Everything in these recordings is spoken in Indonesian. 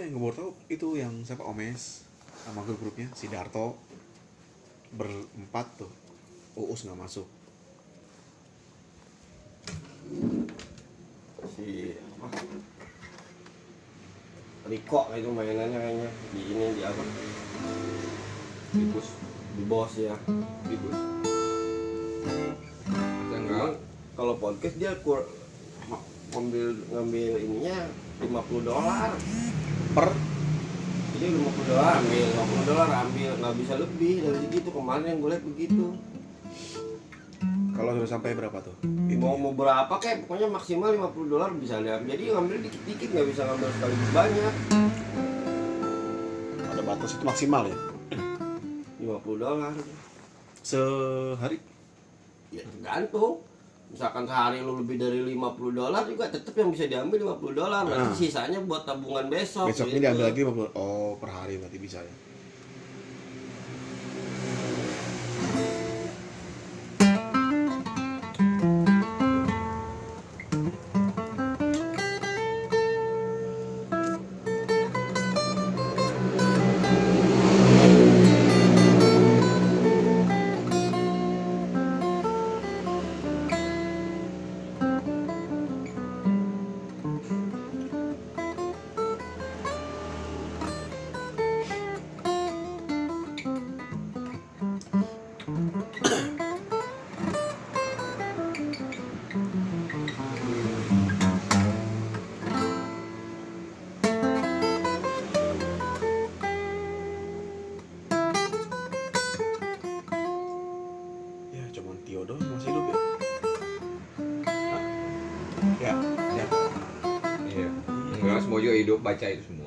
yang gue baru tahu itu yang siapa? Omes sama grup grupnya si Darto. Berempat tuh. Uus nggak masuk. Si apa? Riko itu mainannya kayaknya. Di ini di apa? Di bus. Di bos ya. Di bus. Enggak. kalau podcast dia kur ngambil ngambil ininya 50 dolar per. Jadi 50 dolar ambil 50 dolar ambil. Nggak bisa lebih dari segitu. Kemarin yang gue lihat begitu. Kalau sudah sampai berapa tuh? Mau mau berapa kayak pokoknya maksimal 50 dolar bisa diambil jadi ngambil dikit-dikit nggak bisa ngambil sekaligus banyak. Ada batas itu maksimal ya? 50 dolar. Sehari? Ya tergantung misalkan sehari lu lebih dari 50 dolar juga tetap yang bisa diambil 50 dolar nanti Ah. sisanya buat tabungan besok besoknya gitu. diambil lagi 50 oh per hari berarti bisa ya semua juga hidup baca itu semua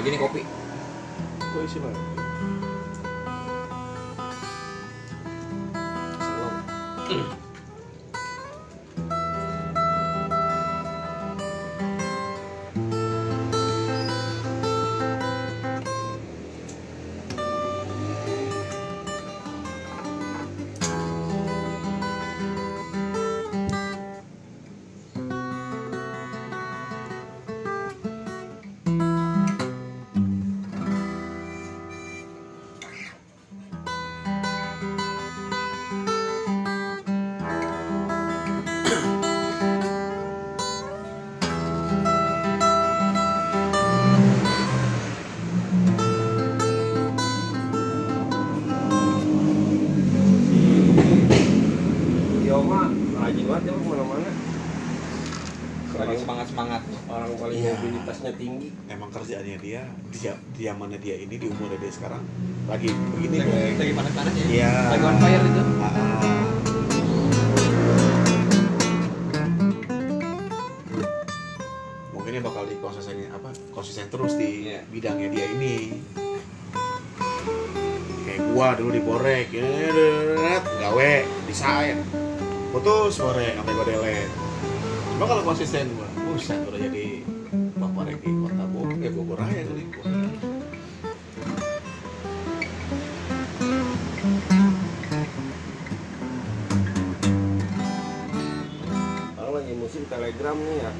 aja nih kopi? Kok isi banget semangat orang paling Iya. mobilitasnya tinggi emang kerjaannya dia di, ja- di zamannya dia ini di umurnya dia sekarang lagi begini lagi, lagi panas panasnya Iya. lagi on fire itu Ah, ah. mungkin dia bakal di konsisten apa konsisten terus di Iya. bidangnya dia ini kayak gua dulu di borek ya, gawe desain putus borek sampai gua delete cuma kalau konsisten gua buset udah jadi bapak reki kota bogor ya bogor aja kali gua Sekarang lagi musim telegram nih ya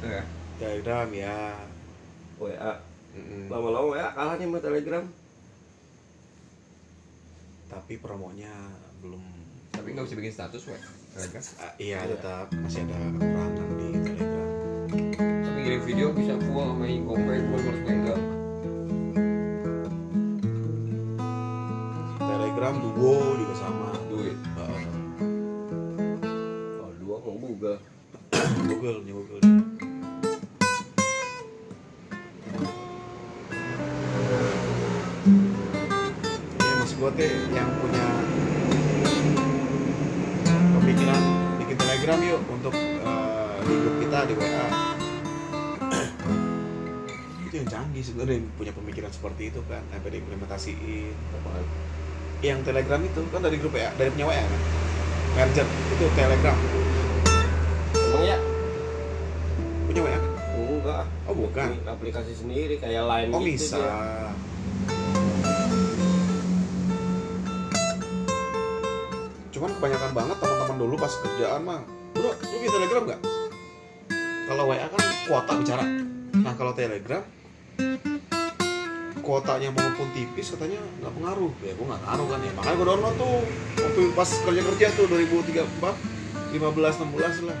Iya. telegram ya WA Mm-mm. lama-lama WA kalah nih sama telegram tapi promonya belum tapi nggak bisa bikin status weh Telegram. Ah, iya tetap masih ada kekurangan di video bisa full sama incompare full harus pegang telegram duo juga sama. Duit. Heeh. kalau dua mau Google. Google nya Google. Iya maksud gue teh yang punya pemikiran bikin telegram yuk untuk di grup kita di WA itu yang canggih sebenarnya yang punya pemikiran seperti itu kan sampai diimplementasiin apaan yang telegram itu kan dari grup WA dari punya WA kan merger itu telegram emang ya punya WA kan enggak oh Bukan. aplikasi sendiri kayak lain Oh gitu bisa. dia. Cuman kebanyakan banget teman-teman dulu pas kerjaan mah, bro, lu bisa telegram nggak? Kalau WA kan kuota bicara. Nah kalau telegram, kuotanya maupun tipis katanya nggak pengaruh. Ya gue nggak taruh kan ya. Makanya gue download tuh waktu pas kerja kerja tuh 2003 4 15 16 lah.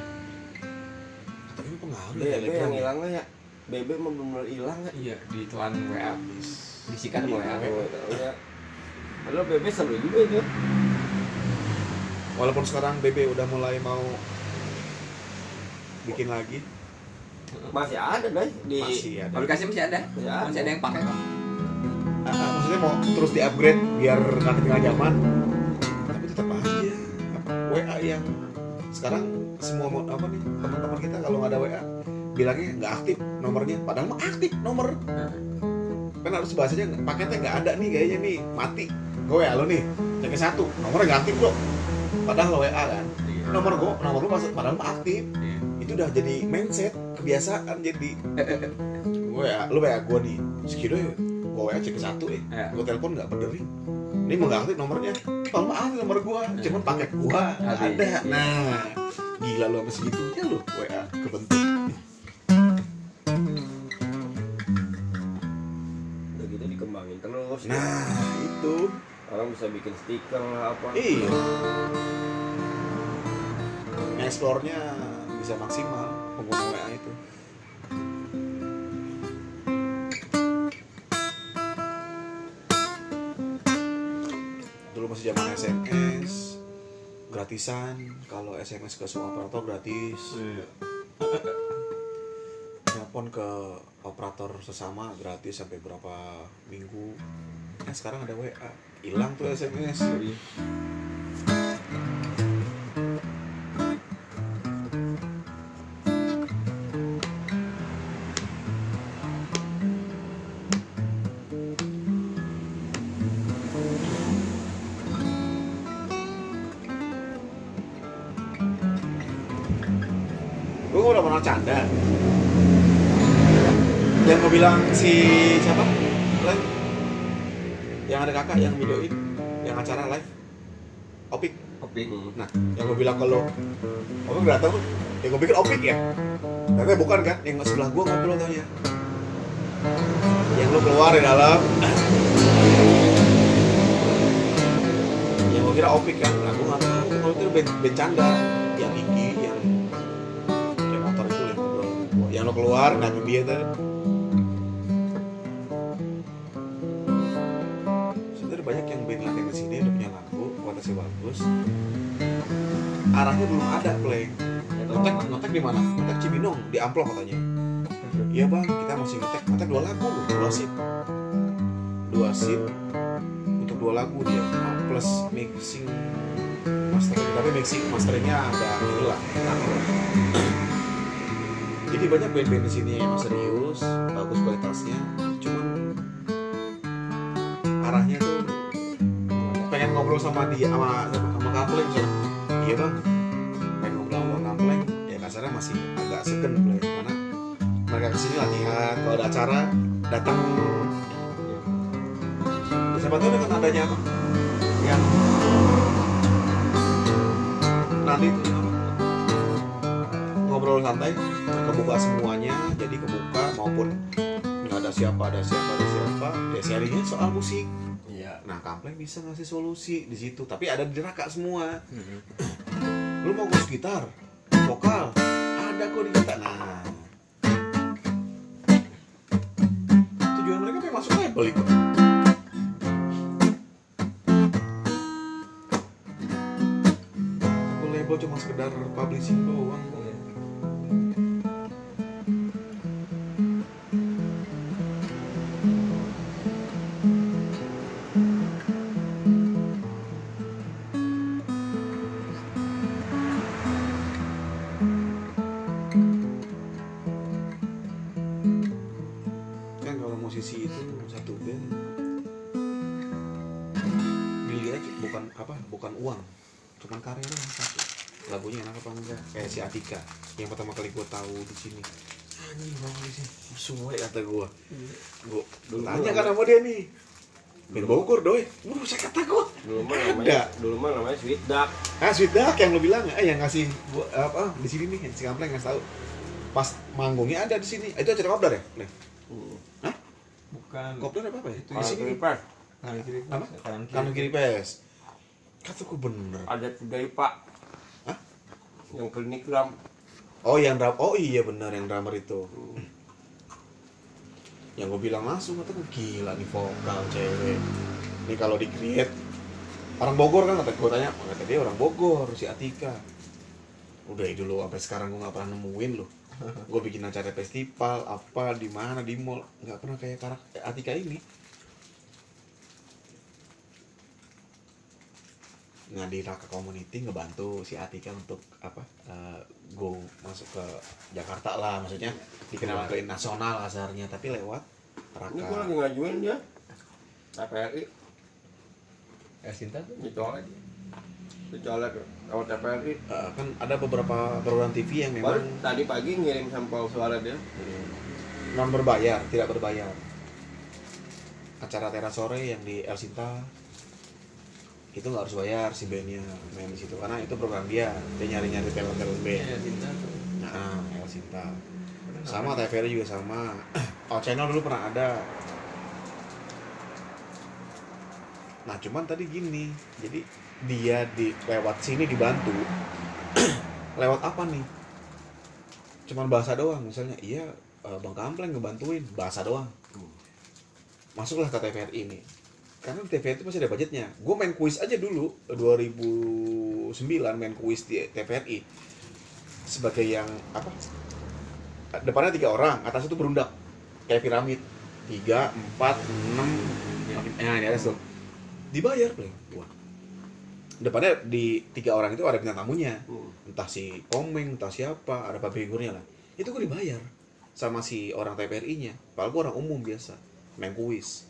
Katanya pengaruh ya BB telegram. yang hilang ya BB mau benar hilang nggak Iya, di telan WA. Disikat sama WA. Ya Padahal BB seru juga itu Walaupun sekarang BB udah mulai mau bikin lagi, masih ada deh di masih ada. Aplikasi masih ada. Masih ada. Masih ada yang pakai kok. Maksudnya mau terus di upgrade biar nggak ketinggalan zaman? Tapi tetap aja. Apa WA yang sekarang semua mau- apa nih teman-teman kita kalau nggak ada WA bilangnya nggak aktif nomornya. Padahal mah aktif nomor. Kan harus bahasanya paketnya nggak ada nih kayaknya nih. Mati. Gue WA lo nih cek satu. Nomornya nggak aktif bro. Padahal WA kan. Iya. nomor gue nomor lu masuk padahal mah aktif. Iya. itu udah jadi mindset kebiasaan jadi gue ya lu WA gue nih. Sekido ya gue WA cek ke satu. Eh Iya. gue telepon nggak berdering ini mau nggak aktif nomornya. Kalau mah aktif nomor gue cuman paket gue nggak Ada, ada nah gila lu sampai segitunya lu WA kebentuk. Udah gitu dikembangin terus. Nah itu. Orang bisa bikin stiker lah apa. Iya. Explore-nya bisa maksimal pengguna WA itu dulu masih zaman SMS gratisan kalau SMS ke semua operator gratis. Iya. telepon ke operator sesama gratis sampai berapa minggu. Nah sekarang ada WA hilang tuh SMS udah pernah canda. Yang gue bilang si siapa? Len yang ada kakak yang videoin yang acara live? Opik. Kopi. nah yang gue bilang kalau opik udah tahu. Ya gue pikir opik ya? Ternyata bukan kan? Yang sebelah gue ngobrol tanya yang lu keluar di dalam. Yang gue kira opik kan? Nah gue nggak tahu. Kalau itu band yang lo keluar nah dia tuh sebenarnya banyak yang band latihan di sini udah punya lagu kualitasnya bagus. Arahnya belum ada play. Ngetek ngetek di mana? Ngetek Cibinong di amplop katanya. Iya bang kita masih ngetek. Ngetek dua lagu loh dua sip dua sip untuk dua lagu dia. Plus mixing mastering tapi mixing masteringnya agak ini lah ngatur lah. Jadi banyak band-band di sini yang serius bagus kualitasnya. Cuman arahnya tuh pengen ngobrol sama dia sama sama, sama Kapleng iya bang pengen ngobrol sama Kapleng. Ya kasarnya masih agak segen play karena mereka ke sini latihan kalau ada acara datang. Ya, siapa tahu dengan adanya apa? Yang nanti ngobrol santai kebuka semuanya jadi kebuka maupun nggak ada siapa ada siapa ada siapa. Ya sharingnya soal musik. Iya. Nah kampleng bisa ngasih solusi di situ tapi ada di neraka semua. Lu mau ngurus gitar vokal ada kok di kita nah. Tujuan mereka pengen masuk label itu aku label cuma sekedar publishing doang bukan uang cuman karya doang satu. Lagunya enak apa enggak? Kayak si Atika. Yang pertama kali gue tahu di sini. Anjing bang polisi suwe kata gua. Gua Dulu tanya kan sama dia nih. Ben Bogor doi. Buset kata gua. Dulu mah Ada. namanya dulu mah namanya sweet duck. Ah sweet duck yang lo bilang. Eh yang ngasih gua apa di sini nih yang si Kampleng ngasih tahu. Pas manggungnya ada di sini. Itu acara kopdar ya? Nih. Hah? Bukan. kopdar apa apa ya? Itu di sini Kanan kiri. Kiri. kanan kiri pes kata gua bener ada tiga pak Hah? yang klinik ram Oh yang drum, oh iya benar yang drummer itu. Yang gue bilang langsung kata gue gila nih vokal cewek. Ini kalau di create orang Bogor kan kata gue tanya, oh, kata dia orang Bogor si Atika. Udah ya dulu sampai sekarang gue nggak pernah nemuin loh. Gue bikin acara festival apa di mana di mall nggak pernah kayak karakter Atika ini. Di Raka Community ngebantu si Atika untuk apa eh, go masuk ke Jakarta lah. Maksudnya dikenal ke nasional asarnya tapi lewat ini gua Raka lagi ngajuin dia. TPRI Eh Sinta tuh. dicolek. Dicolek sama TPRI Eh, kan ada beberapa program TV yang baru memang tadi pagi ngirim sampel suara dia. Non berbayar tidak berbayar. Acara teras sore yang di El Sinta itu nggak harus bayar si bandnya main di situ. Karena itu program dia dia nyari nyari talent talent band tuh. nah El Sinta. Sama TVRI juga sama. Oh channel dulu pernah ada. Nah cuman tadi gini. Jadi dia di lewat sini dibantu. Lewat apa nih? Cuman bahasa doang. Misalnya iya eh, bang Kampleng ngebantuin. Bahasa doang. Masuklah ke TVRI ini karena di TVRI itu masih ada budgetnya. Gue main kuis aja dulu 2009 main kuis di TVRI sebagai yang apa? Depannya tiga orang atas itu berundak. Kayak piramid. Tiga empat enam. Ya di atas tuh. Dibayar paling gua. Depannya di tiga orang itu ada bintang tamunya. Hmm. entah si komeng entah siapa ada public figurnya lah. Itu gue dibayar sama si orang TPRI nya padahal gue orang umum biasa. Main kuis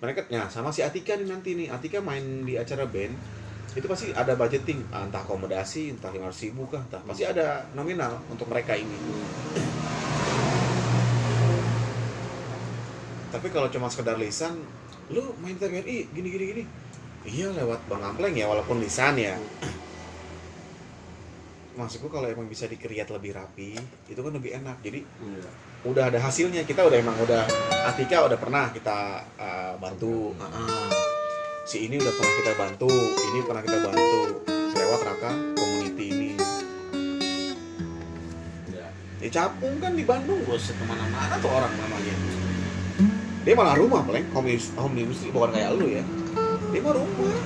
mereka ya sama si Atika nih nanti nih. Atika main di acara band itu pasti ada budgeting. Ah, entah akomodasi entah lima ribu kah entah. Pasti ada nominal untuk mereka ini. Tapi kalau cuma sekedar lisan lu main TPRI gini gini gini. Iya lewat bang Ampleng ya walaupun lisan ya. Maksudku kalau emang bisa dikreat lebih rapi itu kan lebih enak. Jadi Iya. Udah ada hasilnya. Kita udah emang udah Atika udah pernah kita uh, bantu. Ah, si ini udah pernah kita bantu ini pernah kita bantu lewat Raka community ini. Di Capung kan di Bandung bos ke mana-mana tuh orang namanya. Dia malah rumah paling home, home industry bukan kayak lu ya. Dia mah rumah.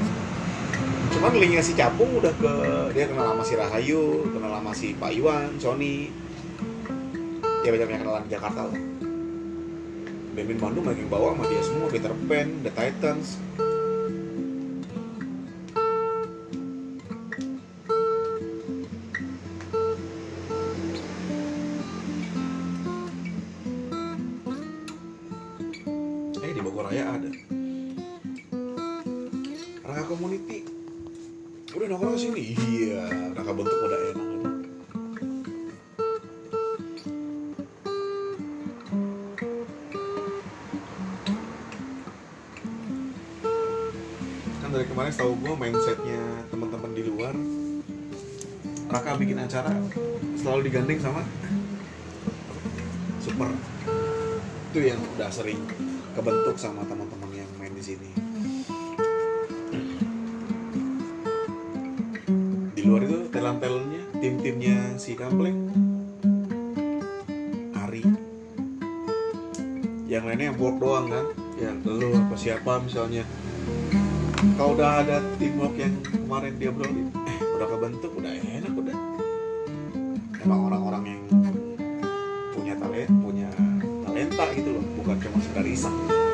Cuman linknya si Capung udah ke dia kenal sama si Rahayu kenal sama si Pak Iwan Sony ya banyak yang kenalan di Jakarta lah. Band Bandung lagi bawa sama dia semua Peter Pan, The Titans. Eh di Bogor ada. Raka Community Udah nongkrong sini? Iya Raka bentuk udah enak Kemarin setahu gue mindsetnya teman-teman di luar Raka bikin acara selalu digandeng sama super. Itu yang udah sering kebentuk sama teman-teman yang main di sini. Di luar itu talent-talentnya tim-timnya si Kampleng Ari. Yang lainnya yang board doang kan? Yang lu apa siapa misalnya kalau udah ada teamwork yang kemarin dia obrolin eh udah kebentuk udah enak udah. Emang orang-orang yang punya talent punya talenta gitu loh bukan cuma sekedar iseng. Masih